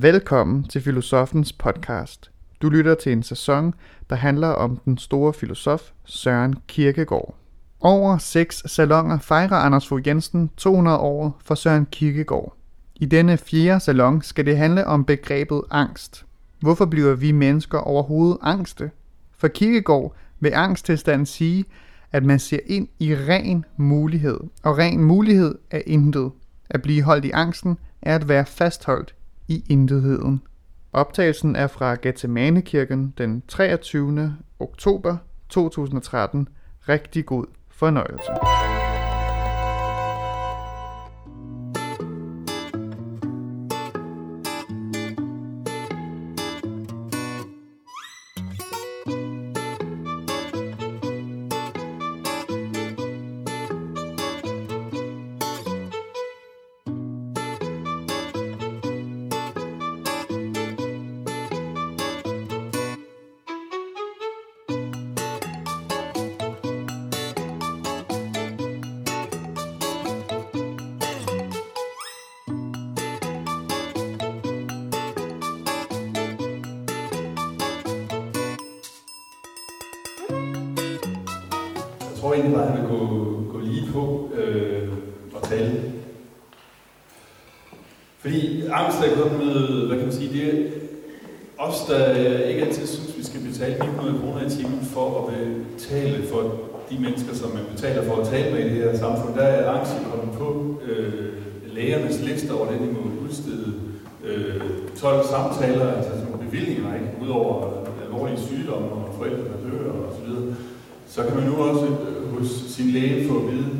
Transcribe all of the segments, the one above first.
Velkommen til Filosofens podcast. Du lytter til en sæson, der handler om den store filosof Søren Kierkegaard. Over seks salonger fejrer Anders Fogh Jensen 200 år for Søren Kierkegaard. I denne fjerde salon skal det handle om begrebet angst. Hvorfor bliver vi mennesker overhovedet angste? For Kierkegaard vil angsttilstanden sige, at man ser ind i ren mulighed, og ren mulighed er intet. At blive holdt i angsten er at være fastholdt i intetheden. Optagelsen er fra Gethsemane-kirken den 23. oktober 2013. Rigtig god fornøjelse. Jeg tror egentlig bare, at han vil gå, gå lige på øh, og tale. Fordi angst er kommet, hvad kan man sige, det er os, der ikke altid synes, vi skal betale 900 kroner i timen for at betale for de mennesker, som man betaler for at tale med i det her samfund. Der er angst kommet på øh, lægernes liste over det, de må udstede øh, 12 samtaler, altså sådan nogle bevillinger, ikke? udover alvorlige sygdomme og forældre, der dør og så videre så kan man nu også øh, hos sin læge få at vide,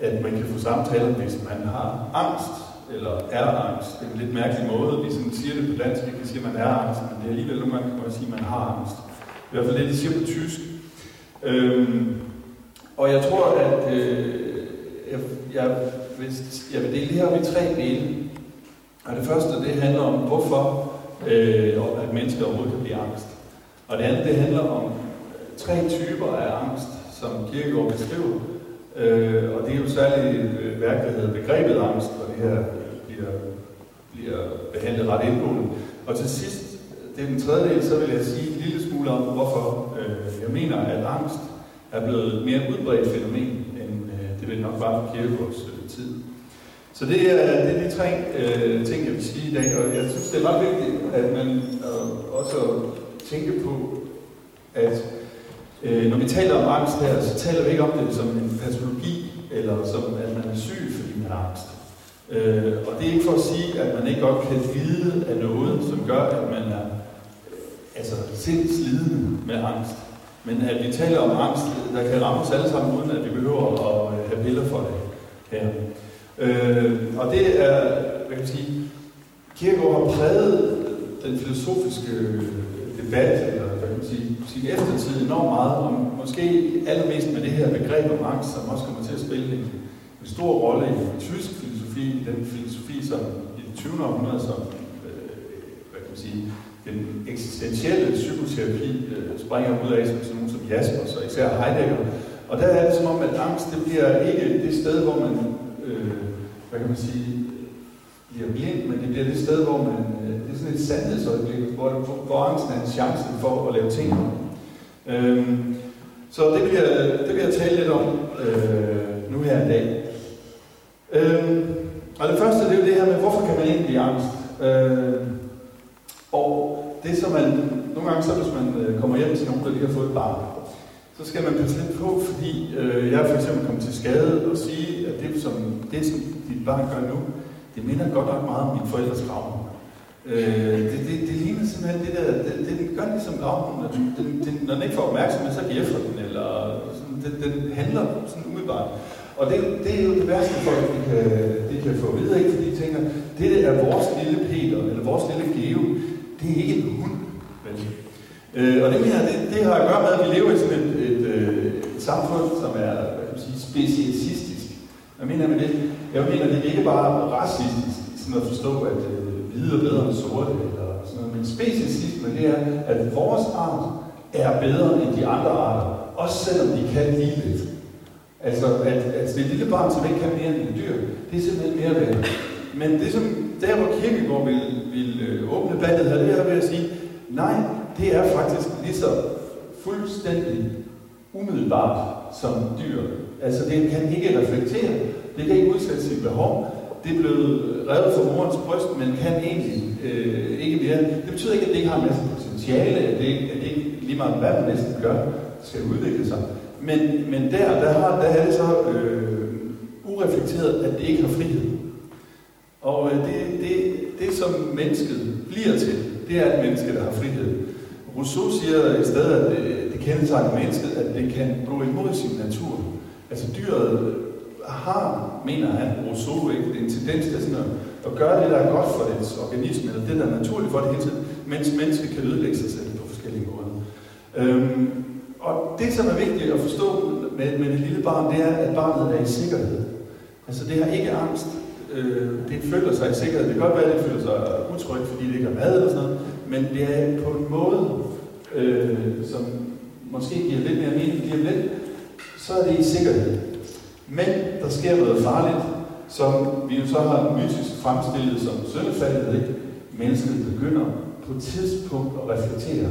at man kan få samtaler, hvis man har angst, eller er angst. Det er en lidt mærkelig måde, vi sådan siger det på dansk, vi kan sige, at man er angst, men det er alligevel nogle gange, kan man sige, at man har angst. I hvert fald det, de siger på tysk. Øhm, og jeg tror, at øh, jeg, jeg, hvis, jeg vil dele det her op i tre dele. Og det første, det handler om, hvorfor øh, at mennesker overhovedet kan blive angst. Og det andet, det handler om tre typer af angst, som Kierkegaard beskriver. Øh, og det er jo særligt øh, værk, der hedder begrebet angst, og det her bliver, bliver behandlet ret indgående. Og til sidst, det er den tredje del, så vil jeg sige en lille smule om, hvorfor øh, jeg mener, at angst er blevet et mere udbredt fænomen, end øh, det vil nok bare for Kierkegaards øh, tid. Så det er, det er de tre øh, ting, jeg vil sige i dag, og jeg synes, det er ret vigtigt, at man øh, også tænker på, at Øh, når vi taler om angst her, så taler vi ikke om det som en patologi, eller som at man er syg, fordi man har angst. Øh, og det er ikke for at sige, at man ikke godt kan lide af noget, som gør, at man er øh, altså, sindslidende med angst. Men at vi taler om angst, der kan ramme os alle sammen, uden at vi behøver at øh, have piller for det her. Øh, og det er, hvad kan man sige, Kierkegaard har præget den filosofiske øh, debat, eller sin eftertid enormt meget, og måske allermest med det her begreb om angst, som også kommer til at spille en, en stor rolle i tysk filosofi, i den filosofi, som i det 20. århundrede, som øh, hvad kan man sige, den eksistentielle psykoterapi øh, springer ud af, som sådan nogen som Jaspers og især Heidegger. Og der er det som om, at angst det bliver ikke det sted, hvor man, øh, hvad kan man sige, bliver blind, men det bliver det sted, hvor man, Øh, det er sådan et sandhedsøjeblik, hvor, hvor angsten en chance for at lave ting. Øhm, så det vil, jeg, det vil jeg tale lidt om øh, nu her i dag. Øhm, og det første, det er jo det her med, hvorfor kan man egentlig blive angst? Øhm, og det som man, nogle gange så hvis man øh, kommer hjem til nogen, der lige har fået et barn, så skal man passe lidt på, fordi øh, jeg er for eksempel kommet til skade og sige, at det som, det, som dit barn gør nu, det minder godt nok meget om min forældres gravhund. Øh, det, det, det ligner simpelthen det der, det, det, gør ligesom gravhund, at den, den, når den ikke får opmærksomhed, så gæffer den, eller sådan, den, den handler sådan umiddelbart. Og det, det er jo det værste folk, de kan, de kan få videre, ikke? fordi de tænker, det der er vores lille Peter, eller vores lille Geo, det er ikke en hund. Vel? Øh, og det, her, det, det har at gøre med, at vi lever i sådan et, et, et, et samfund, som er hvad kan man sige, speciesistisk. Hvad mener jeg med det? Jeg mener, det er ikke bare racistisk, sådan at forstå, at øh, hvide er bedre end sorte, eller sådan noget, men speciesisme, det er, at vores art er bedre end de andre arter, også selvom de kan lige lidt. Altså, at, at det lille barn, som ikke kan mere end en dyr, det er simpelthen mere værd. Men det, som der hvor Kirkegaard vil, vil øh, åbne ballet her, det er ved at sige, nej, det er faktisk lige så fuldstændig umiddelbart som dyr. Altså det kan ikke reflektere, det kan ikke udsætte sit behov, det er blevet revet fra morens bryst, men kan egentlig øh, ikke mere. Det betyder ikke, at det ikke har en masse potentiale, at det, at det ikke lige meget hvad man næsten gør, skal udvikle sig. Men, men der, der, har, der er det så øh, ureflekteret, at det ikke har frihed. Og øh, det, det, det, som mennesket bliver til, det er et menneske, der har frihed. Rousseau siger i stedet, at det, det kendetegner mennesket, at det kan gå imod sin natur. Altså dyret har, mener han, Rousseau, ikke, en tendens til sådan at, at gøre det, der er godt for dets organisme, eller det, der er naturligt for det hele tiden, mens mennesket kan ødelægge sig selv på forskellige måder. Øhm, og det, som er vigtigt at forstå med, med det lille barn, det er, at barnet er i sikkerhed. Altså det har ikke angst. Øh, det føler sig i sikkerhed. Det kan godt være, at det føler sig utrygt, fordi det ikke har mad eller sådan noget, men det er på en måde, øh, som måske giver lidt mere mening lige om lidt, så er det i sikkerhed. Men der sker noget farligt, som vi jo så har mytisk fremstillet som søndefaldet, ikke? Mennesket begynder på et tidspunkt at reflektere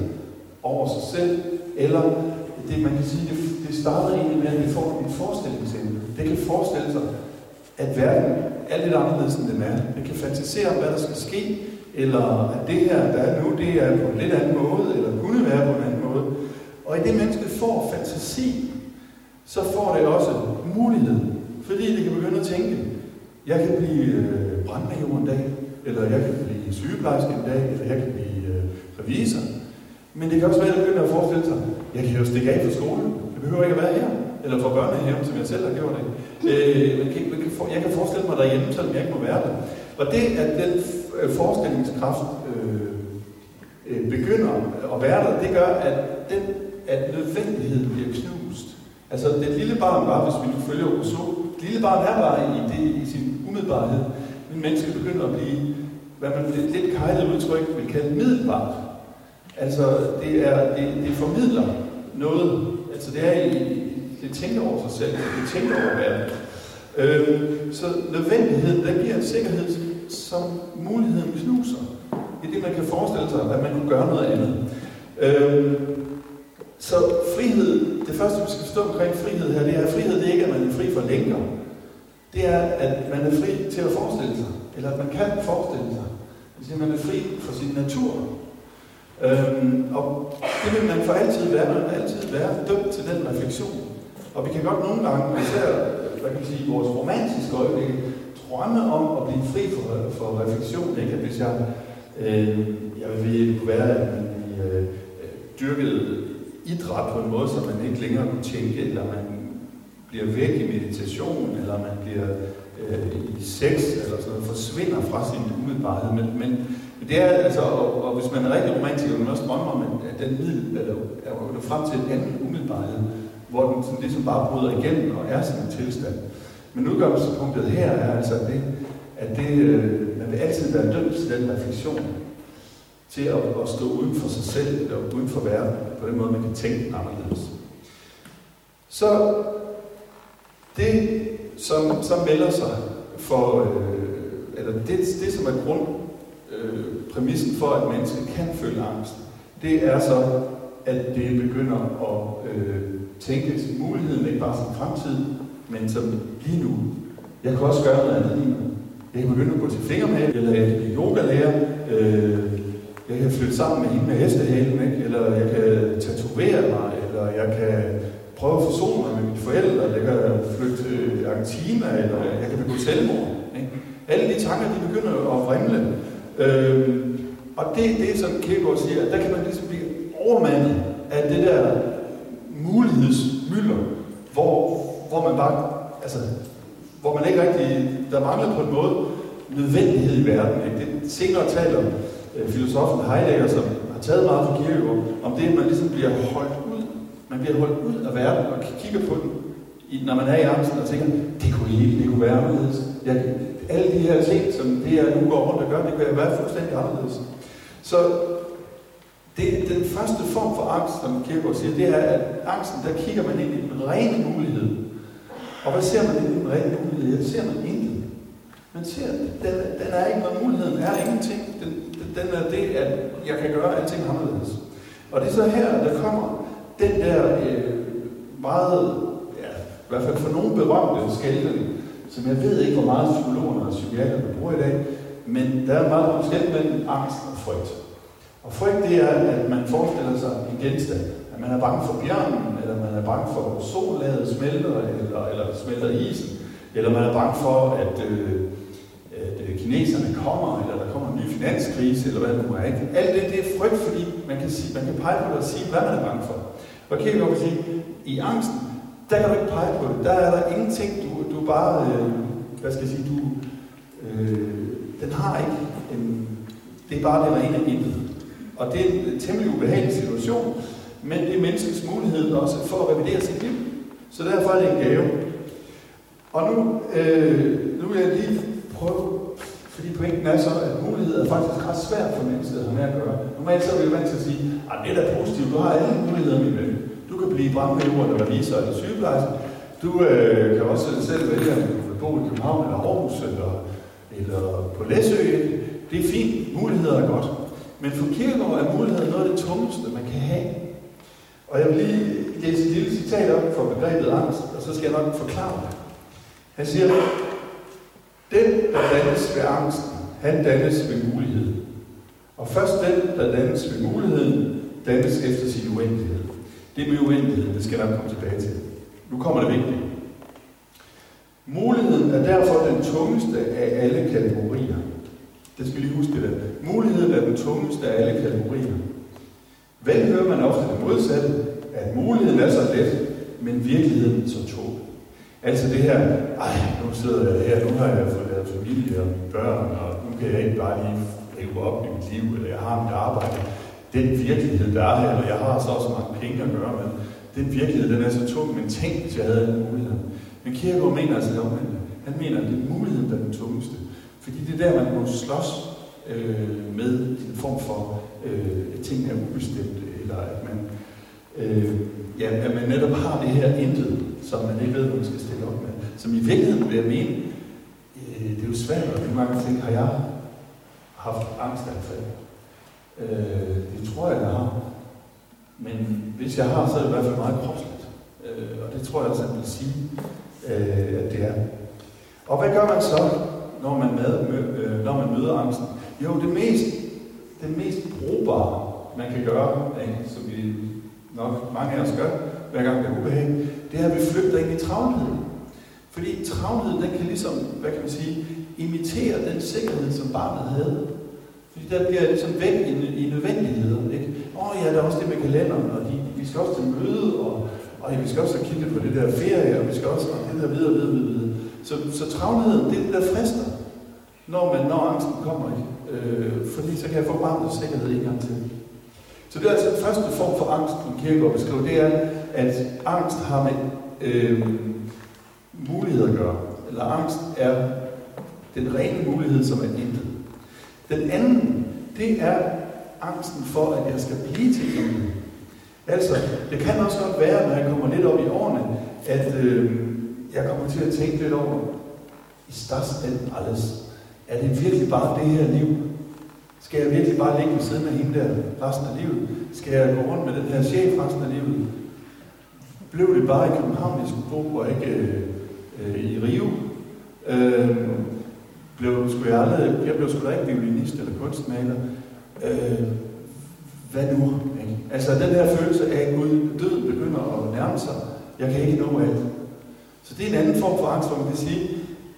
over sig selv, eller det, man kan sige, det, det starter egentlig med, at vi får en forestillingsevne. Det kan forestille sig, at verden er lidt anderledes, end den er. Det kan fantasere om, hvad der skal ske, eller at det her, der er nu, det er på en lidt anden måde, eller kunne være på en anden måde. Og i det menneske får fantasi, så får det også mulighed, fordi det kan begynde at tænke, jeg kan blive øh, brandmajor en dag, eller jeg kan blive sygeplejerske en dag, eller jeg kan blive øh, revisor. Men det kan også være, at jeg begynder at forestille sig, jeg kan jo stikke af fra skolen. Jeg behøver ikke at være her. Eller fra børnehjem, som jeg selv har gjort det. Øh, man kan, man kan for, jeg kan forestille mig derhjemme, selvom jeg ikke må være der. Og det, at den øh, forestillingskraft øh, øh, begynder at være der, det gør, at, den, at nødvendigheden bliver knust. Altså, det lille barn var, hvis vi nu følger Rousseau, det lille barn er bare i, det, i sin umiddelbarhed. Men mennesket begynder at blive, hvad man lidt, lidt kejlet udtryk vil kalde middelbart. Altså, det, er, det, det formidler noget. Altså, det er i, det tænker over sig selv, det tænker over verden. Øh, så nødvendigheden, der giver en sikkerhed, som muligheden knuser. Det er det, man kan forestille sig, at man kunne gøre noget andet. Øh, så frihed, det første, vi skal forstå omkring frihed her, det er, at frihed det er ikke, at man er fri for længere. Det er, at man er fri til at forestille sig, eller at man kan forestille sig. Det vil at man er fri for sin natur. Øhm, og det vil man for altid være, man vil altid være dømt til den refleksion. Og vi kan godt nogle gange, især hvad kan man sige, vores romantiske øjeblik, drømme om at blive fri for, for refleksion. Ikke? At hvis jeg, øh, jeg vil kunne være, at man øh, dyrkede idræt på en måde, så man ikke længere kunne tænke, eller man bliver væk i meditation, eller man bliver øh, i sex, eller sådan noget, forsvinder fra sin umiddelbarhed. Men, men det er altså, og, og hvis man er rigtig romantiker, man også drømmer om, at den middel, eller er frem til en anden umiddelbarhed, hvor den sådan ligesom bare bryder igennem og er sådan en tilstand. Men udgangspunktet her er altså det, at det, øh, man vil altid være dømt til den refleksion, til at, at stå uden for sig selv, eller uden for verden, på den måde, man kan tænke anderledes. Så det, som, som melder sig for, øh, eller det, det, som er grund, øh, præmissen for, at mennesket kan føle angst, det er så, at det begynder at øh, tænke muligheden ikke bare som fremtid, men som lige nu. Jeg kan også gøre noget andet lige nu. Jeg kan begynde at gå til fingermæl, eller jeg kan blive yogalærer, øh, jeg kan flytte sammen med hende med hestehalen, ikke? eller jeg kan tatovere mig, eller jeg kan prøve at forsone mig med mine forældre, jeg kan flytte til Argentina, eller jeg kan begå selvmord. Ikke? Alle de tanker, de begynder at vrimle. Øhm, og det er det, som Kierkegaard siger, at der kan man ligesom blive overmandet af det der mulighedsmylder, hvor, hvor man bare, altså, hvor man ikke rigtig, der mangler på en måde nødvendighed i verden. Ikke? Det senere taler Øh, filosofen Heidegger, som har taget meget fra Kierkegaard, om det, at man ligesom bliver holdt ud. Man bliver holdt ud af verden og kigger på den, når man er i angsten og tænker, det kunne ikke, det kunne være anderledes. Jeg, alle de her ting, som det er nu går rundt og gør, det kan være fuldstændig anderledes. Så det, den første form for angst, som Kierkegaard siger, det er, at angsten, der kigger man ind i den rene mulighed. Og hvad ser man i den rene mulighed? Ja, ser man intet. Man ser, den, den er ikke noget, muligheden er ingenting. Den, den er det, at jeg kan gøre alting anderledes. Og det er så her, der kommer den der øh, meget, ja, i hvert fald for nogle berømte skældning, som jeg ved ikke, hvor meget psykologerne og psykiaterne bruger i dag, men der er meget forskel mellem angst og frygt. Og frygt, det er, at man forestiller sig en genstand. At man er bange for bjørnen, eller man er bange for, at sollaget smelter, eller, eller smelter isen, eller man er bange for, at, øh, at øh, kineserne kommer, eller der kommer en ny finanskrise, eller hvad det nu er. Ikke? Alt det, det er frygt, fordi man kan, sige, man kan pege på det og sige, hvad man er bange for. Og kan jeg sige, i angsten, der kan du ikke pege på det. Der er der ingenting, du, du bare, øh, hvad skal jeg sige, du, øh, den har ikke en, det er bare det rene intet. Og det er en temmelig ubehagelig situation, men det er menneskets mulighed også for at revidere sit liv. Så derfor er det en gave. Og nu, øh, nu vil jeg lige prøve, fordi pointen er så, at mulighed er faktisk ret svært for mennesket at have med at gøre. Normalt så er vi vant til at sige, at det er da positivt, du har alle muligheder, min ven. Du kan blive brandmajor, eller revisor, eller sygeplejerske. Du øh, kan også selv vælge, om du vil bo i København, eller Aarhus, eller, eller på Læsø. Det er fint. Muligheder er godt. Men for Kierkegaard er muligheder noget af det tungeste, man kan have. Og jeg vil lige læse et lille citat op for begrebet angst, og så skal jeg nok forklare det. Han siger, den, der dannes ved angsten, han dannes ved mulighed. Og først den, der dannes ved muligheden, dannes efter sin uendelighed. Det med uendelighed, det skal jeg nok komme tilbage til. Nu kommer det vigtige. Muligheden er derfor den tungeste af alle kategorier. Det skal vi lige huske det der. Muligheden er den tungeste af alle kategorier. Vel hører man ofte det modsatte, at muligheden er så let, men virkeligheden så tung. Altså det her, ej, nu sidder jeg her, nu har jeg fået familie og mine børn, og nu kan jeg ikke bare lige leve op i mit liv, eller jeg har mit arbejde. Den virkelighed, der er her, og jeg har så også mange penge at gøre med, den virkelighed, den er så tung, men tænk, hvis jeg havde den mulighed. Men Kierkegaard mener altså det Han mener, at det er muligheden, der er den tungeste. Fordi det er der, man må slås øh, med en form for, øh, ting er ubestemte, eller at man, øh, ja, at man netop har det her intet, som man ikke ved, hvad man skal stille op med. Som i virkeligheden vil jeg mene, Øh, det er jo svært, og nogle mange ting har jeg haft angstanfald? Øh, det tror jeg, jeg har. Men hvis jeg har, så er det i hvert fald meget kropsligt. Øh, og det tror jeg også, at man vil sige, øh, at det er. Og hvad gør man så, når man, med, øh, når man møder angsten? Jo, det mest, det mest brugbare, man kan gøre, ikke, som vi nok mange af os gør, hver gang det er ubehag, det er, at vi flygter ind i travlheden. Fordi travlhed, den kan ligesom, hvad kan man sige, imitere den sikkerhed, som barnet havde. Fordi der bliver ligesom væk i, i nødvendigheden. Ikke? Åh oh, ja, der er også det med kalenderen, og de, vi skal også til møde, og, og ja, vi skal også kigge på det der ferie, og vi skal også, og det der videre, videre, videre. Så, så travlheden, det er det, der frister, når, man, når angsten kommer. Ikke? Øh, fordi så kan jeg få barnets sikkerhed en gang til. Så det er altså den første form for angst, som Kierkegaard beskriver, det er, at angst har med øh, mulighed at gøre. Eller angst er den rene mulighed, som er intet. Den anden, det er angsten for, at jeg skal blive til noget. Altså, det kan også godt være, når jeg kommer lidt op i årene, at øh, jeg kommer til at tænke lidt over, i størsten alles, er det virkelig bare det her liv? Skal jeg virkelig bare ligge ved siden af hende der resten af livet? Skal jeg gå rundt med den her chef resten af livet? Blev det bare i København, jeg skulle bo, og ikke øh, Øh, i Rio? Øh, blev, skulle jeg, aldrig, jeg blev sgu da ikke violinist eller kunstmaler. Øh, hvad nu? Ikke? Altså den her følelse af, at Gud død begynder at nærme sig. Jeg kan ikke nå alt. Så det er en anden form for angst, hvor man kan sige,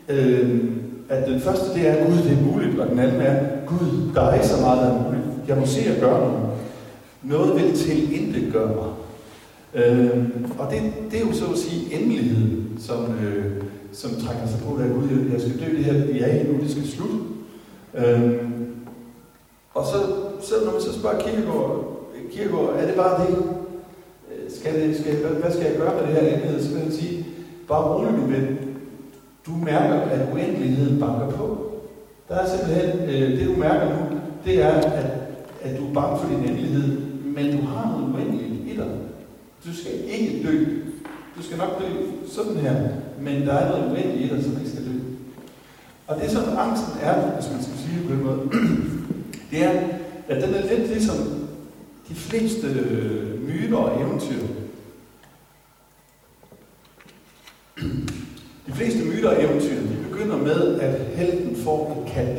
øh, at den første det er, at Gud det er muligt, og den anden er, Gud, der er ikke så meget, der er muligt. Jeg må se at gøre noget. Noget vil til intet gøre mig. Øh, og det, det er jo så at sige endeligheden, som, øh, som trækker sig på, at Gud, jeg skal dø det her, vi er i nu, det skal slutte. Øh, og så, så når man så spørger Kirkegaard, Kirkegaard, er det bare det? Øh, skal det skal, hvad, hvad skal jeg gøre med det her enhed? Så vil jeg sige, bare rolig min ven. Du mærker, at uendeligheden banker på. Der er simpelthen, øh, det du mærker nu, det er, at, at du er bange for din endelighed, men du har noget uendeligt i dig. Du skal ikke dø. Du skal nok dø sådan her, men der er noget uendeligt i dig, som ikke skal dø. Og det, som angsten er, hvis man skal sige det på den måde, det er, at den er lidt ligesom de fleste øh, myter og eventyr. De fleste myter og eventyr, de begynder med, at helten får et kald.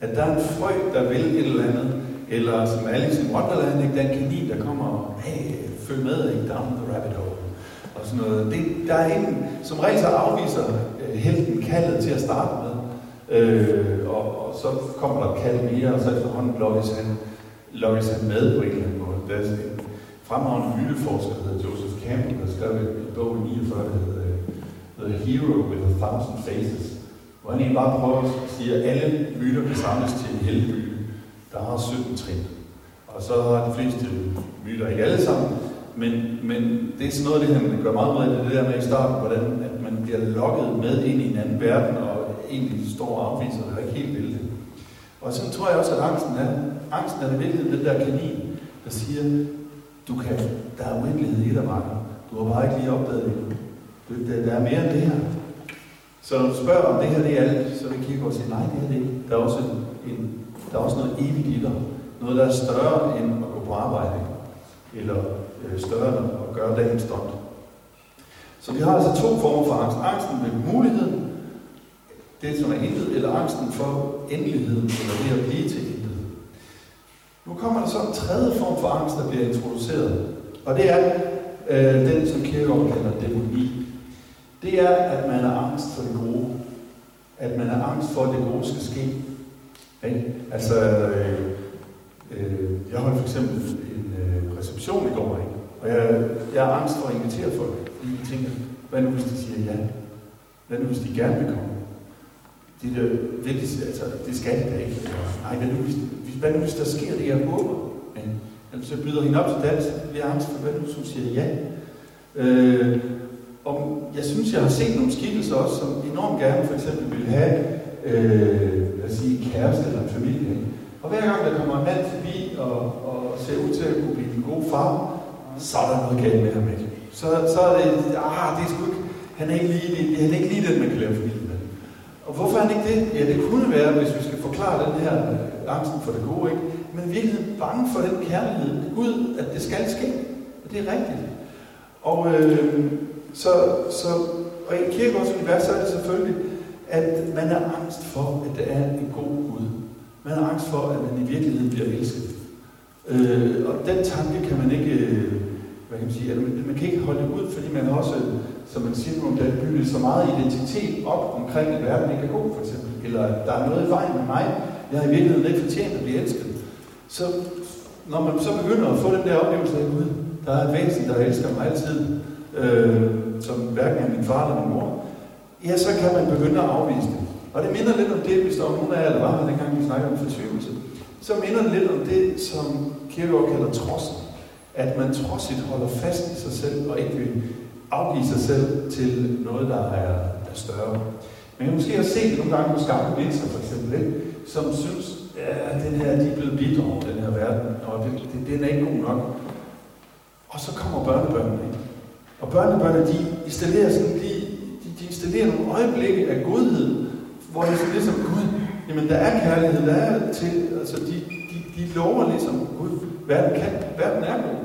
At der er en frø, der vil et eller andet. Eller som Alice i Wonderland, ikke? der er en kanin, der kommer og, hey, følg med, ikke? down the rabbit hole. Og sådan noget. Det, der er ingen, som regel så afviser øh, helten kaldet til at starte med. Øh, og, og, så kommer der et kald mere, og så efterhånden lokkes han, lokkes han med på en eller anden måde. Der er en fremragende myteforsker, der hedder Joseph Campbell, der skrev en bog i 49, der hedder The Hero with a Thousand Faces, hvor han egentlig bare prøver at sige, at alle myter kan samles til en heltemyte, der har 17 trin. Og så har de fleste myter, ikke alle sammen, men, men det er sådan noget, det han gør meget med, det der med i starten, hvordan at man bliver lokket med ind i en anden verden, og egentlig står og afviser det, ikke helt vil det. Og så tror jeg også, at angsten er, angsten er det virkelig den der kanin, der siger, du kan, der er uendelighed i dig, Marker. Du har bare ikke lige opdaget det. Der, der er mere end det her. Så når du spørger, om det her det er alt, så vil Kierkegaard sige, nej, det her det ikke. Der er også, en, der er også noget evigt i dig. Noget, der er større end at gå på arbejde. Eller Øh, større end at gøre dagen stolt. Så vi har altså to former for angst. Angsten ved muligheden, det som er intet, eller angsten for endeligheden, eller det at blive til intet. Nu kommer der så en tredje form for angst, der bliver introduceret. Og det er øh, den, som Kierkegaard kalder dæmoni. Det er, at man er angst for det gode. At man er angst for, at det gode skal ske. Ikke? Altså, øh, øh, jeg holdt for eksempel en øh, reception i går, ikke? Og jeg, jeg er angst for at invitere folk. Fordi jeg tænker, hvad nu hvis de siger ja? Hvad nu hvis de gerne vil komme? Det er det vigtigste, altså, det skal de da ikke. Nej, hvad nu hvis, hvad nu hvis der sker det, jeg håber? Ja. Eller så byder hende op til dans, vi er angst for, hvad nu hvis hun siger ja? Øh, og jeg synes, jeg har set nogle skikkelser også, som enormt gerne for eksempel vil have øh, lad os sige, en kæreste eller en familie. Og hver gang der kommer en mand forbi og, og ser ud til at kunne blive en god far, så er der noget galt med ham, ikke? Så, så er det, ah, det er sgu ikke, han er ikke lige, han er ikke lige den, man kan lave familie med. Og hvorfor er han ikke det? Ja, det kunne være, hvis vi skal forklare den her øh, angsten for det gode, ikke? Men vi er bange for den kærlighed, Gud, at det skal ske. Og det er rigtigt. Og øh, så, så og i kirkegårds univers er det selvfølgelig, at man er angst for, at der er en god Gud. Man er angst for, at man i virkeligheden bliver elsket. Øh, og den tanke kan man ikke, øh, hvad kan man sige, man, man kan ikke holde ud, fordi man også, som man siger om der bygget så meget identitet op omkring, at verden ikke er god, for eksempel. Eller der er noget i vejen med mig. Jeg har i virkeligheden ikke fortjent at blive elsket. Så når man så begynder at få den der oplevelse af Gud, der er et væsen, der elsker mig altid, øh, som hverken er min far eller min mor, ja, så kan man begynde at afvise det. Og det minder lidt om det, hvis der var nogen af jer, der var her, dengang vi snakkede om fortvivlelse, så minder det lidt om det, som Kierkegaard kalder trodsen. At man trodsigt holder fast i sig selv, og ikke vil afgive sig selv til noget, der er, er større. Man kan måske have set nogle gange på skarpe mennesker, for eksempel, ikke? som synes, at den her, de er blevet bidt over den her verden, og det, det, den er ikke god nok. Og så kommer børnebørnene ind. Og børnebørnene, de installerer sådan, de, de, de installerer nogle øjeblikke af godhed, hvor det er ligesom, Gud, jamen der er kærlighed, der er til, altså de, de, lover ligesom, Gud, verden kan, verden er god.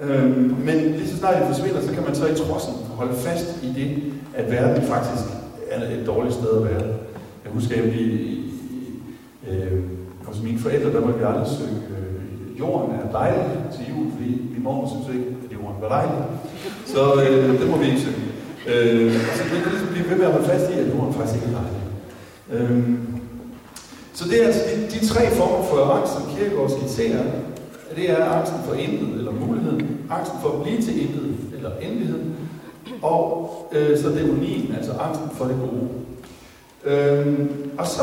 Øhm, men lige så snart det forsvinder, så kan man så i trodsen holde fast i det, at verden faktisk er et dårligt sted at være. Jeg husker, at i, øh, hos mine forældre, der måtte vi aldrig søge, øh, jorden er dejlig til jul, fordi min mor synes ikke, at jorden var dejlig. Så øh, det må vi ikke søge. Øh, så det kan ligesom blive ved med at holde fast i, at jorden faktisk ikke er dejlig. Øh, så det er altså de, de tre former for angst, som Kierkegaard skitserer. Det er angsten for intet, eller muligheden. Angsten for at blive til intet, eller endeligheden. Og øh, så dæmonien, altså angsten for det gode. Øh, og så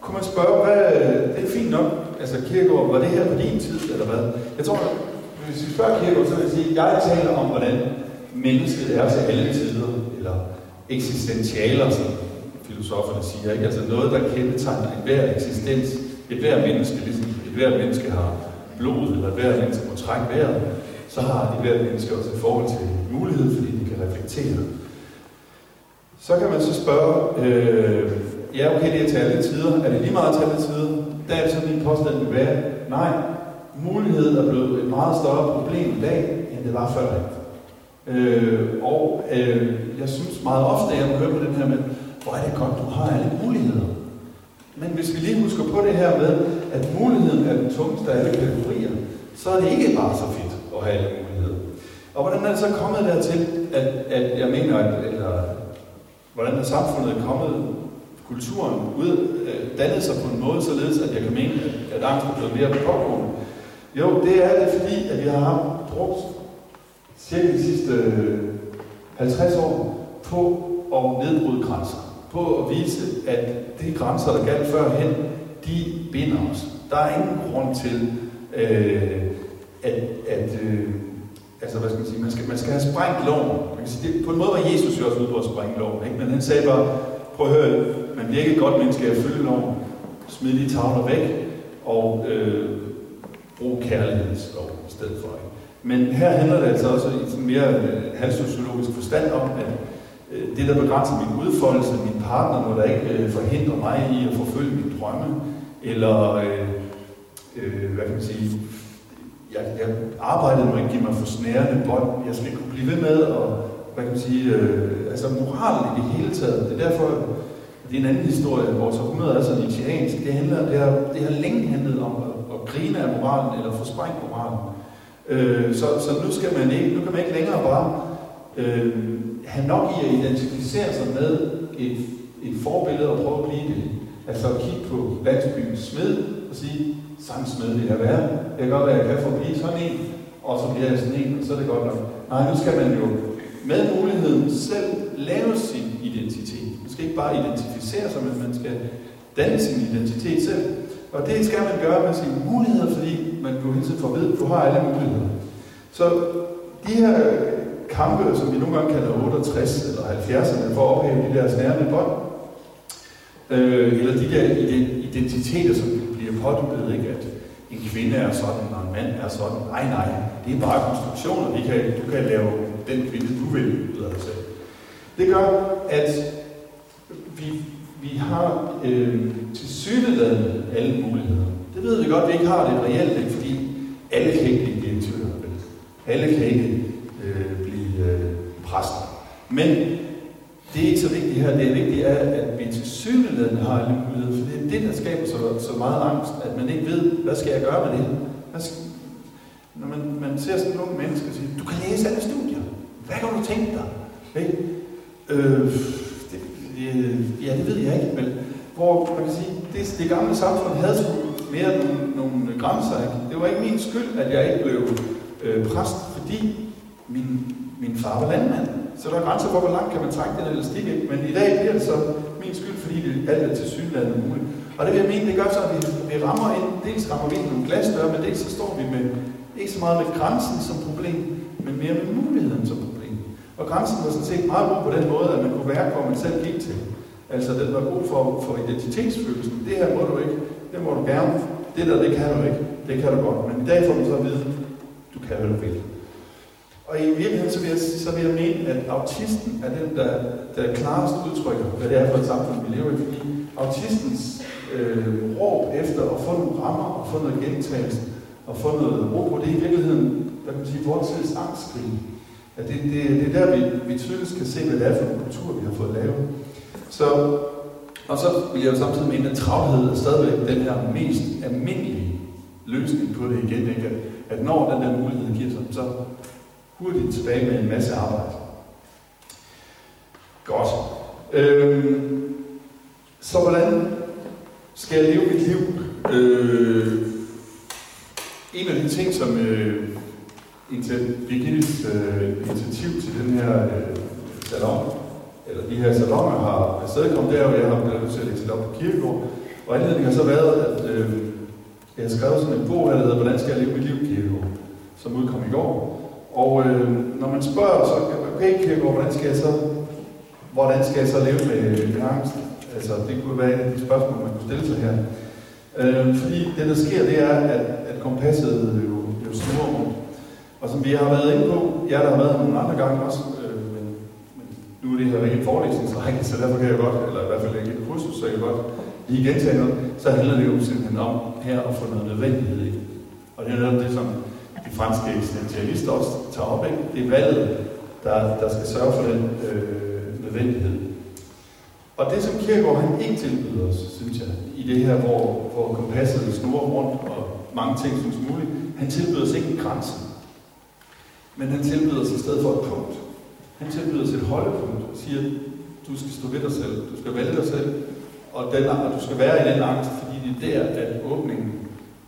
kunne man spørge, hvad, det er fint nok, altså Kierkegaard, var det her på din tid, eller hvad? Jeg tror, hvis vi spørger Kierkegaard, så vil jeg sige, at jeg taler om, hvordan mennesket er til alle tider, eller eksistentialer, som filosoferne siger, ikke? altså noget, der kendetegner en hver eksistens, et hver menneske, ligesom et hver menneske har blod, eller et hver menneske må trække vejret, så har et hver menneske også et forhold til mulighed, fordi de kan reflektere. Så kan man så spørge, øh, ja, okay, det er til alle tider. Er det lige meget til alle tider? Der er sådan en påstand vil være, nej, mulighed er blevet et meget større problem i dag, end det var før. Øh, og øh, jeg synes meget ofte, at jeg hører på den her med, hvor er det godt, du har alle muligheder. Men hvis vi lige husker på det her med, at muligheden er den tungeste af alle kategorier, så er det ikke bare så fedt at have alle muligheder. Og hvordan er det så kommet dertil, at, at jeg mener, at, eller hvordan er samfundet kommet, kulturen ud, øh, dannet sig på en måde, således at jeg kan mene, at, at angst er blevet mere pågående? Jo, det er det, fordi at vi har brugt cirka de sidste øh, 50 år på at nedbryde grænser. På at vise, at de grænser, der galt førhen, de binder os. Der er ingen grund til, øh, at, at øh, altså hvad skal man sige, man skal, man skal have sprængt loven. Man kan sige, det, på en måde var Jesus jo også ude på at sprænge loven, ikke? men han sagde bare, prøv at høre, man bliver ikke et godt menneske at følge loven, smid de tavler væk, og øh, brug kærlighedslov i stedet for. Ikke? Men her handler det altså også i sådan mere øh, halvsociologisk forstand om, at Øh, det, der begrænser min udfoldelse, min partner, når der ikke øh, forhindrer mig i at forfølge mine drømme, eller øh, øh, hvad kan man sige, jeg, jeg arbejder må ikke give mig for snærende bånd. Jeg skal kunne blive ved med og hvad kan man sige, øh, altså moralen i det hele taget. Det er derfor, det er en anden historie, vores århundrede er så nietzscheansk. Det, handler, det, har, det har længe handlet om at, at grine af moralen, eller få sprængt moralen. Øh, så, så nu, skal man ikke, nu kan man ikke længere bare øh, have nok i at identificere sig med et, et forbillede og prøve at blive det. Altså at kigge på landsbyens smed og sige, sangsmed vil jeg være. Det kan godt være, at jeg kan forbi sådan en, og så bliver jeg sådan en, og så er det godt nok. Nej, nu skal man jo med muligheden selv lave sin identitet. Man skal ikke bare identificere sig, men man skal danne sin identitet selv. Og det skal man gøre med sine muligheder, fordi man jo hele tiden får at vide, at du har alle muligheder. Så de her kampe, som vi nogle gange kalder 68 eller 70'erne, for at ophæve de der snærende bånd, øh, eller de der identiteter, som bliver påduttet, ikke? at en kvinde er sådan, og en mand er sådan. Nej, nej, det er bare konstruktioner. Vi kan, du kan lave den kvinde, du vil, ud af selv. Det gør, at vi, vi har øh, til syneladende alle muligheder. Det ved vi godt, at vi ikke har det reelt, ikke? fordi alle kan ikke blive direktører. Alle kan ikke øh, præster. Men det er ikke så vigtigt her. Det er vigtigt, er, at vi til synligheden har en mulighed. For det er det, der skaber så, så meget angst, at man ikke ved, hvad skal jeg gøre med det? Hvad skal, når man, man ser sådan nogle mennesker sige, du kan læse alle studier. Hvad kan du tænke dig? Ikke? Øh, det, det, ja, det ved jeg ikke, men hvor man kan sige, det, det gamle samfund havde sgu mere nogle, nogle grænser. Ikke? Det var ikke min skyld, at jeg ikke blev øh, præst, fordi min, min far var landmand. Så der er grænser for, hvor langt kan man trække den elastik. ind. Men i dag bliver det så min skyld, fordi det alt er til synligheden muligt. Og det vil jeg mene, det gør så, at vi, vi rammer ind, dels rammer vi ind nogle glasdøre, men dels så står vi med, ikke så meget med grænsen som problem, men mere med muligheden som problem. Og grænsen var sådan set meget god på den måde, at man kunne være, hvor man selv gik til. Altså, den var god for, for identitetsfølelsen. Det her må du ikke, det må du gerne. Det der, det kan du ikke. Det kan du godt. Men i dag får du så at vide, du kan, hvad du vil. Og i virkeligheden, så vil jeg, så vil jeg mene, at autisten er den, der, der klarest udtrykker, hvad det er for et samfund, vi lever i. Fordi autistens øh, råb efter at få nogle rammer, og få noget gentagelse, og få noget ro på, det er i virkeligheden, hvad kan man sige, vores tids angstkrig. At det, det, det er der, vi, vi tydeligst kan se, hvad det er for en kultur, vi har fået lavet. Så, og så vil jeg jo samtidig mene, at travlhed er stadigvæk den her mest almindelige løsning på det igen. Ikke? At når den der mulighed giver sig, så hurtigt tilbage med en masse arbejde. Godt. Øhm, så hvordan skal jeg leve mit liv? Øh, en af de ting, som øh, Birgittes øh, initiativ til den her øh, salon, eller de her saloner har afstedkommet, det er jo, jeg har blevet til at lægge op på kirkegård. Og anledningen har så været, at øh, jeg har skrevet sådan en bog, der hedder Hvordan skal jeg leve mit liv, kirkegård, som udkom i går. Og øh, når man spørger, så okay, Kirkegaard, hvordan skal jeg så, hvordan skal jeg så leve med, øh, min angst? Altså, det kunne være et af de spørgsmål, man kunne stille sig her. Øh, fordi det, der sker, det er, at, at kompasset øh, jo, jo snurrer rundt. Og som vi har været inde på, jeg der har været nogle andre gange også, øh, men, men nu er det her ikke en forelæsningsrække, så derfor kan jeg godt, eller i hvert fald ikke et kursus, så jeg kan godt lige gentage noget, så handler det jo simpelthen om her at få noget nødvendighed i. Og det er netop det, som franske eksistentialister også tager op, ikke? Det er valget, der, der skal sørge for den øh, nødvendighed. Og det, som Kierkegaard han ikke tilbyder os, synes jeg, i det her, hvor, hvor kompasset snurrer rundt, og mange ting synes muligt, han tilbyder os ikke en grænse. Men han tilbyder os i stedet for et punkt. Han tilbyder os et holdepunkt og siger, du skal stå ved dig selv, du skal vælge dig selv, og, den, og du skal være i den angst, fordi det er der, at åbningen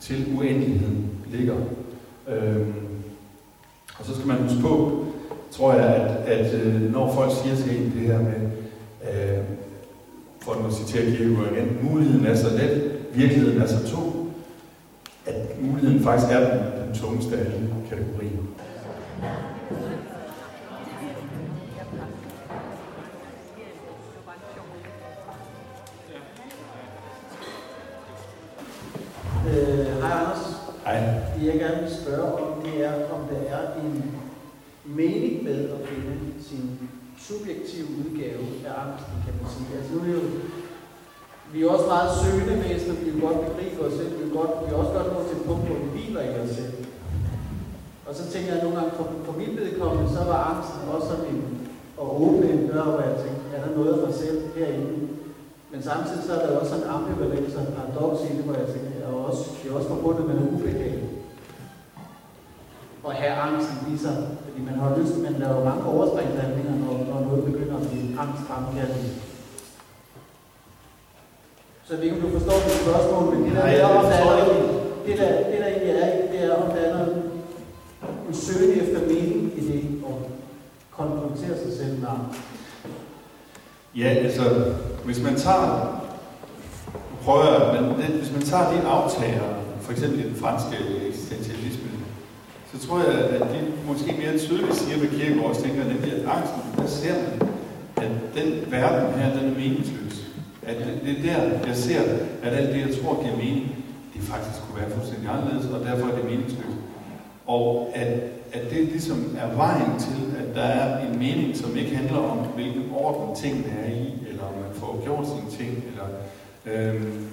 til uendeligheden ligger. Øhm, og så skal man huske på, tror jeg, at, at øh, når folk siger til en det her med, øh, for at citere Kierkegaard igen, muligheden er så let, virkeligheden er så tung, at muligheden faktisk er den, den tungeste af alle kategorier. Finde sin subjektive udgave af angsten, kan man sige. Altså nu er det jo, vi er også meget søgende væsener, vi vil godt begribe os selv, vi vil, godt, vi vil også godt nå til et punkt, hvor vi hviler i os selv. Og så tænker jeg nogle gange, for, for mit vedkommende, så var angsten også sådan en, at åbne en dør, hvor jeg tænkte, er der noget af mig selv herinde? Men samtidig så er der også en ambivalens og en paradoks i det, hvor jeg tænker, jeg er også, det er også forbundet med noget ubehag. Og have angsten i fordi man har lyst, man laver mange overspringshandlinger, når, når noget begynder at blive angstfremkaldende. Så jeg ved ikke, om du forstår mit spørgsmål, men det der, Nej, er, om der er noget, det, der, det der egentlig er, det er, om der er noget, en søgen efter mening i det, og konfrontere sig selv med angst. Ja, altså, hvis man tager, prøver men hvis man tager de aftager, for eksempel i den franske eksistentialisme, så tror jeg, at de måske mere tydeligt siger, hvad Kierkegaard også tænker, nemlig at angsten, der ser man, at den verden her, den er meningsløs. At det, det er der, jeg ser, at alt det, jeg tror giver mening, det faktisk kunne være fuldstændig anderledes, og derfor er det meningsløst. Og at, at det ligesom er vejen til, at der er en mening, som ikke handler om, hvilken orden tingene er i, eller om man får gjort sine ting. Eller, øhm,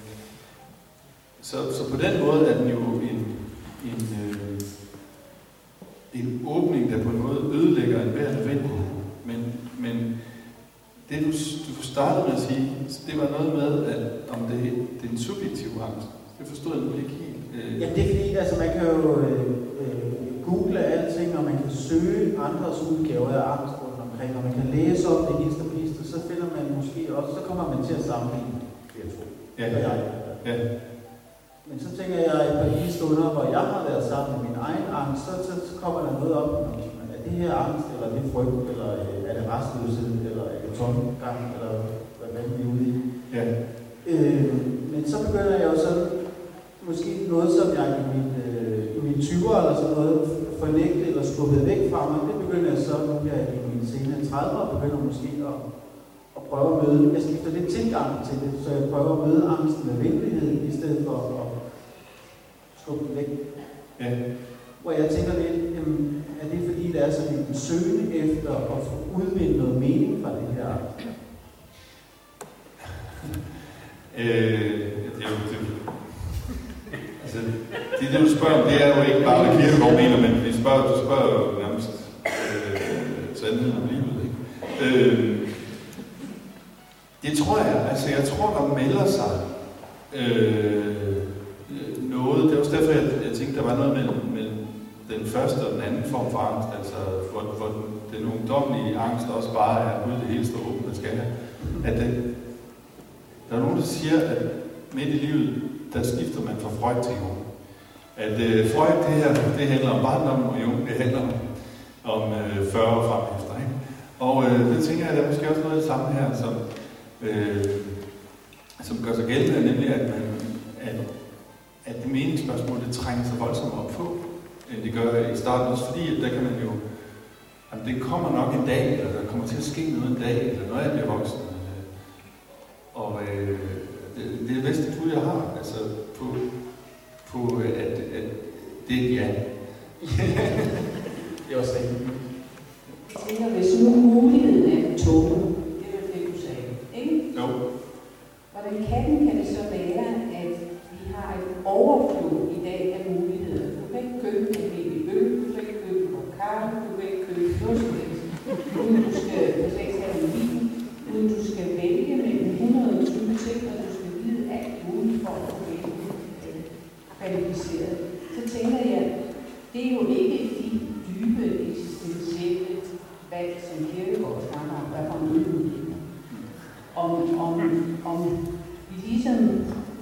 så, så på den måde er den jo en, en, øh, en åbning, der på en måde ødelægger en hver nødvendighed. Men, men det du, du startede med at sige, det var noget med, at om det, det er en subjektiv angst. Det forstod jeg nu ikke helt. Øh, Ja, det er fordi, altså man kan jo øh, øh, google alting, og man kan søge andres udgaver af angst rundt omkring, og man kan læse om det hist og pist, og så finder man måske også, så kommer man til at sammenligne, vil jeg tro. Ja. Eller jeg. ja. Men så tænker jeg, at på de stunder, hvor jeg har været sammen med min egen angst, så, så, kommer der noget op, er det her angst, eller er det frygt, eller øh, er det restløshed, eller er det tomgang, eller hvad vi er ude i. ja. Øh, men så begynder jeg jo så, måske noget, som jeg i min, øh, i mine 20'er eller sådan noget, fornægte eller skubbede væk fra mig, det begynder jeg så, nu jeg i mine senere 30'er, begynder måske at, at prøve at møde, jeg skifter lidt tilgang til det, så jeg prøver at møde angsten med venlighed, i stedet for at skubbe den væk. ja. Hvor jeg tænker lidt, jamen, er det fordi, der er sådan en søgen efter at få udvinde noget mening fra det her? Øh, det er jo, det, altså, det, det, du spørger om, det er jo ikke bare, hvad Kierkegaard mener, men vi spørger, du spørger jo nærmest øh, sandheden om livet. Ikke? Øh, det tror jeg, altså jeg tror, der melder sig øh, noget, det er også derfor, jeg, jeg tænkte, der var noget mellem, mellem den første og den anden form for angst, altså hvor, hvor den, ungdomlige angst også bare er ude det hele står åbent, man skal have. At det, der er nogen, der siger, at midt i livet, der skifter man fra Freud til Jung. At øh, Freud, det her, det handler om barndom, og Jung, det handler om, om øh, 40 år frem efter. Ikke? Og øh, det tænker jeg, der er måske også noget af det samme her, som, øh, som gør sig gældende, nemlig at, man, at, at det meningsspørgsmål, det trænger sig voldsomt op på, end det gør i starten. Også fordi, at der kan man jo, at det kommer nok en dag, eller der kommer til at ske noget en dag, eller når jeg bliver voksen. Øh, og øh, det, det er det bedste bud, jeg har, altså på, på øh, at, at det er et ja. Det er også rigtigt. Jeg tænker, hvis nu muligheden er en tunge, kompliceret, så tænker jeg, det er jo ikke de dybe eksistentielle valg, som Kirkegaard snakker om, hvad for en om, om, om vi ligesom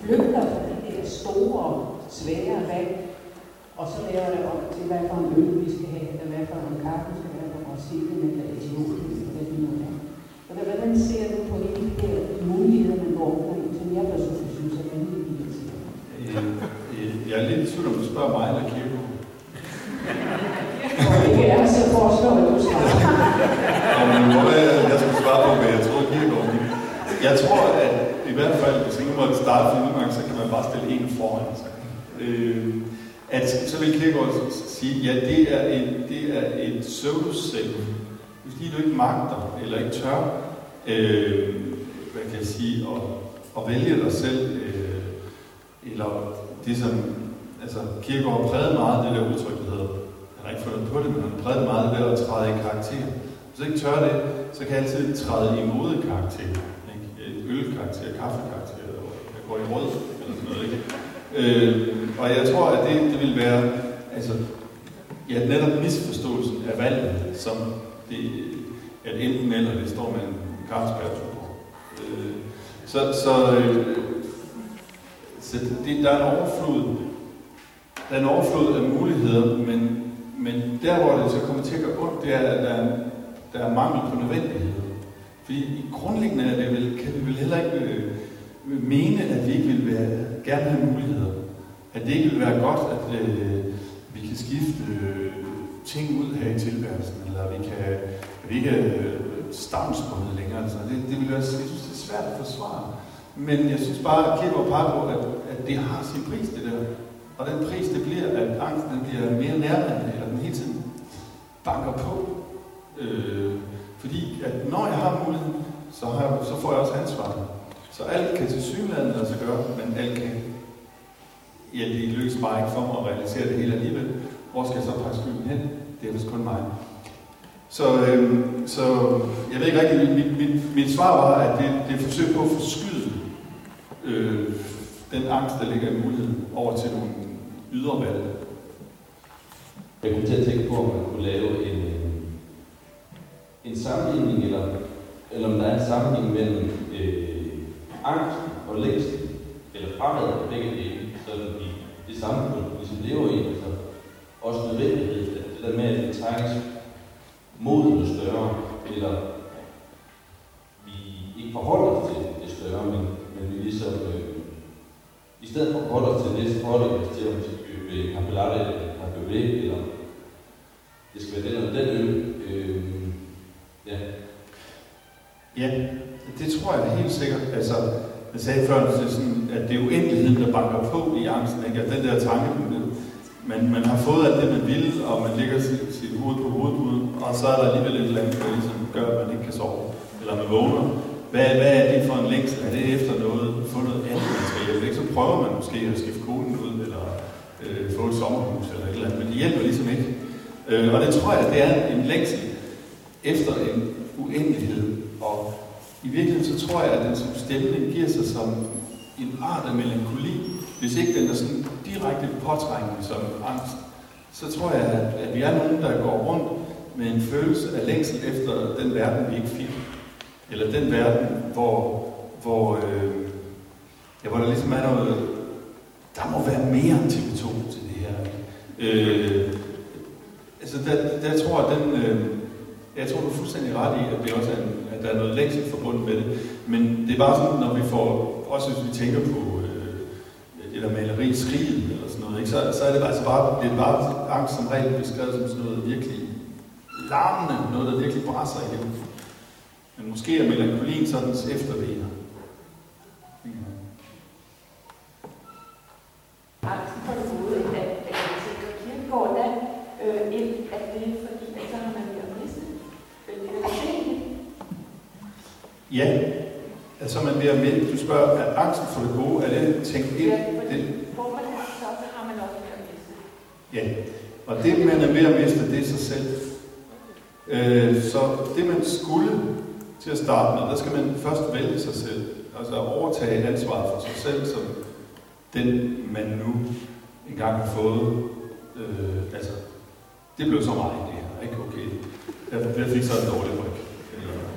flygter fra de der store, svære valg, og så laver det om til, hvad for en øl vi skal have, eller hvad for en kaffe skal være, eller Brasilien, eller Etiopien, eller hvad det nu er. Og hvordan ser du på hele de der muligheder, man går omkring, som jeg personligt synes er vanvittigt irriterende? Øh, øh, Jeg er lidt i tvivl om, du spørger mig eller. Og det er så foreslår, du svarer. Men er det, jeg skal svare på, hvad jeg tror, vil. Jeg tror, at i hvert fald, hvis ikke måtte starte for nogle gange, så kan man bare stille en foran sig. Øh, at, så vil Kirkegaard sige, ja, det er et, det er et pseudoselv. Fordi du ikke magter, eller ikke tør, øh, hvad kan jeg sige, at, at vælge dig selv, øh, eller det som, altså Kierkegaard prægede meget det der udtryk, der hedder, han har ikke fundet på det, men han prægede meget det der at træde i karakter. Hvis ikke tør det, så kan jeg altid træde i modekarakter. Ikke? Ølkarakter, kaffekarakter, eller jeg går i rød, eller sådan noget. Ikke? Øh, og jeg tror, at det, det vil være, altså, ja, netop misforståelsen af valget, som det, at enten eller det står med en Carlsberg øh, Så, så, øh, så det, der er en overflod, der er en overflod af muligheder, men, men der, hvor det så kommer til at gøre ondt, det er, at der er, der er mangel på nødvendighed. Fordi i grundlæggende er det vel, kan vi vel heller ikke øh, mene, at vi ikke vil være, gerne have muligheder. At det ikke vil være godt, at øh, vi kan skifte øh, ting ud her i tilværelsen, eller vi kan, at vi ikke er øh, stavnsbundet længere. Altså, det, det vil være, jeg synes, det er svært at forsvare. Men jeg synes bare, at Kjell peger på, at, at det har sin pris, det der. Og den pris, det bliver, at angsten bliver mere nærværende, eller den hele tiden banker på. Øh, fordi at når jeg har muligheden, så, har jeg, så får jeg også ansvar. Så alt kan til synligheden lade sig gøre, men alt kan ja, det lykkes bare ikke for mig at realisere det hele alligevel. Hvor skal jeg så pakke skylden hen? Det er vist kun mig. Så, øh, så jeg ved ikke rigtigt, mit, mit, mit svar var, at det, det er et forsøg på at forskyde øh, den angst, der ligger i muligheden, over til nogle ydre valg. Jeg kunne til at tænke på, om man kunne lave en, øh, en sammenligning, eller, eller om der er en sammenhæng mellem øh, angst og længsel, eller fremad og begge dele, sådan i det samfund, vi som lever i, altså også nødvendighed, at det der med, at det trækkes mod noget større, eller vi ikke forholder os til det større, men, men vi ligesom, øh, i stedet for at holde os til næste så forholder til, om vi skal købe øh, kappelate eller kaffe eller det skal være den eller den øl. Øh, ja. Ja, det tror jeg helt sikkert. Altså, jeg sagde før, at det er, sådan, at det er uendeligheden, der banker på i angsten. Ikke? At den der tanke, man, man har fået alt det, man vil, og man ligger sit, sit hoved på hovedpuden, og så er der alligevel et eller andet, der ligesom gør, at man ikke kan sove, eller man vågner. Hvad, hvad er det for en længsel? Er det efter noget, få noget andet, man skal hjælpe? Ikke? Så prøver man måske at skifte koden ud, eller øh, få et sommerhus, eller et eller andet, men det hjælper ligesom ikke. Øh, og det tror jeg, det er en længsel efter en uendelighed. Og i virkeligheden så tror jeg, at den som stemning giver sig som en art af melankoli, hvis ikke den er sådan direkte påtrængende som angst, så tror jeg, at, at vi er nogen, der går rundt med en følelse af længsel efter den verden, vi ikke fik. Eller den verden, hvor, hvor, øh, ja, hvor der ligesom er noget, der må være mere end TV2 til det her. Øh, altså, der, der tror jeg, den, øh, jeg tror, du er fuldstændig ret i, at, det også er en, at der er noget længsel forbundet med det. Men det er bare sådan, når vi får, også hvis vi tænker på øh, det der maleri, skriget eller sådan noget, ikke? Så, så er det altså bare, det er bare angst som regel beskrevet som sådan noget virkelig larmende, noget der virkelig brænder igennem. Men måske er melankolien sådan er så er det Ja, altså man bliver med, du spørger, er angsten for det gode, er det tænkt ind? Ja, fordi Det, får man det, så har man også ved at miste. ja, og det man er ved at miste, det er sig selv. Øh, så det man skulle til at starte med, der skal man først vælge sig selv. Altså overtage ansvaret for sig selv som den man nu engang har fået, øh, altså, det blev så meget det her, ikke? Okay. Jeg, jeg fik så en dårlig ryg.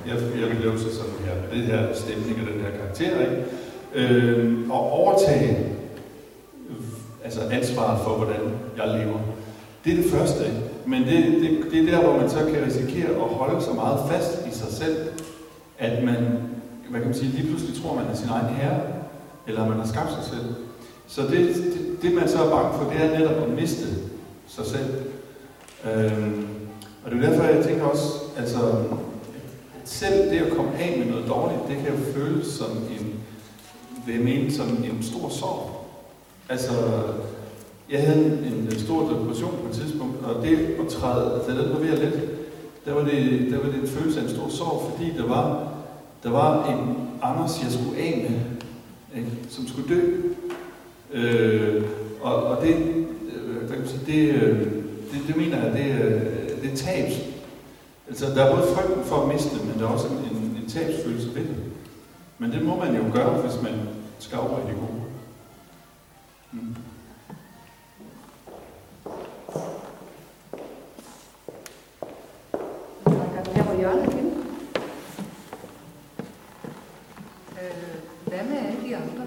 Jeg, jeg blev så sådan her, det her stemning og den her karakter, ikke? Øh, og overtage altså ansvaret for, hvordan jeg lever. Det er det første, ikke? Men det, det, det er der, hvor man så kan risikere at holde så meget fast i sig selv, at man, hvad kan man sige, lige pludselig tror, man er sin egen herre, eller man har skabt sig selv. Så det, det, det man så er bange for, det er netop at miste sig selv. Øhm, og det er derfor, jeg tænker også, altså, at selv det at komme af med noget dårligt, det kan jo føles som en, vil jeg mene, som en stor sorg. Altså, jeg havde en, en stor depression på et tidspunkt, og det at træde, altså det var ved at lidt, der var det, der var det en følelse af en stor sorg, fordi der var, der var en Anders, jeg skulle af med, ikke, som skulle dø. Øh, og, og det, øh, hvad kan man sige, det, øh, det, det mener jeg, det, øh, det er tab. Altså, der er både frygten for at miste, men der er også en, en, en tabsfølelse ved det. Men det må man jo gøre, hvis man skal over i det gode. Mm. Der var Jørgen igen. Øh, hvad med alle de andre?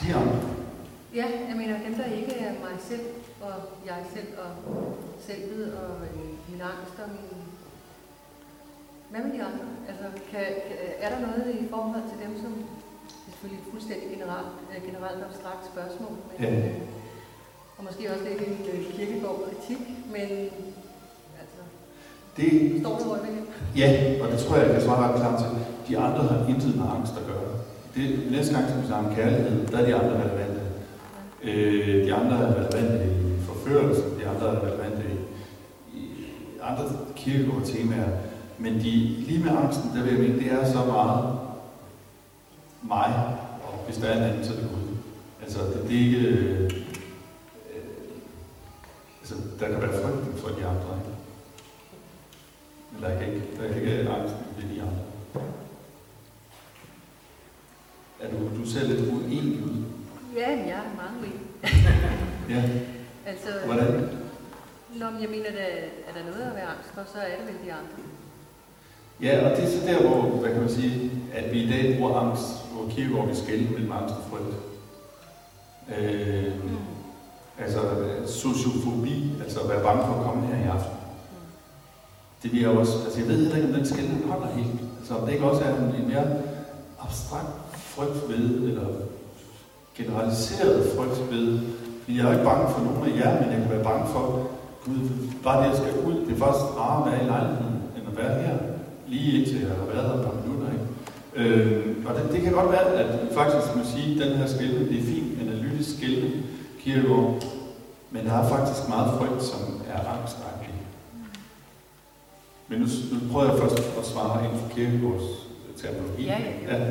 De andre. Ja, jeg mener dem, der ikke er mig selv og jeg selv og selvet og øh, min angst og min... Hvad med de andre? Altså, kan, kan, er der noget i forhold til dem, som det er selvfølgelig et fuldstændig generelt, øh, generelt abstrakt spørgsmål, men, Ja. og måske også lidt en øh, kirkegård-kritik, men altså, Det, står der rundt? Ja, og det tror jeg, jeg kan svare ret klart til. De andre har intet med angst at gøre. Det, næste gang, som vi snakker om kærlighed, der er de andre relevante. Øh, de andre er relevante i forførelse, de andre er relevante i, i andre kirkegårde temaer. Men de, lige med angsten, der vil jeg mene, det er så meget mig, og hvis der er en anden, så er det Gud. Altså, det, det er ikke... Øh, altså, der kan være frygten for de andre, ikke? Men der kan ikke, der kan ikke angst ved de andre. Er du, du ser lidt uenig ud? Ja, jeg er meget uenig. Ja. Altså, Hvordan? Nå, men jeg mener, at er der noget at være angst for, så er det vel de andre. Ja, og det er så der, hvor, hvad kan man sige, at vi i dag bruger angst, hvor kirkegård vi skælder mellem angst og frygt. Øh, altså sociofobi, altså at være bange for at komme her i aften. Det bliver også, altså jeg ved heller ikke, om den skældning holder helt. Altså om det ikke også er en, en mere abstrakt frygt ved, eller generaliseret frygt ved. Fordi jeg er ikke bange for nogen af jer, men jeg kan være bange for, Gud, bare det, jeg skal ud, det er faktisk rarere at være i lejligheden, end at være her, lige indtil jeg har været her et par minutter. Ikke? Øh, og det, det, kan godt være, at faktisk må sige, at den her skældning, det er fint, analytisk skældning, kirkegård, men der er faktisk meget frygt, som er angstagtig. Men nu, nu prøver jeg først at svare inden for kirkegårds terminologi. Ja, ja, ja.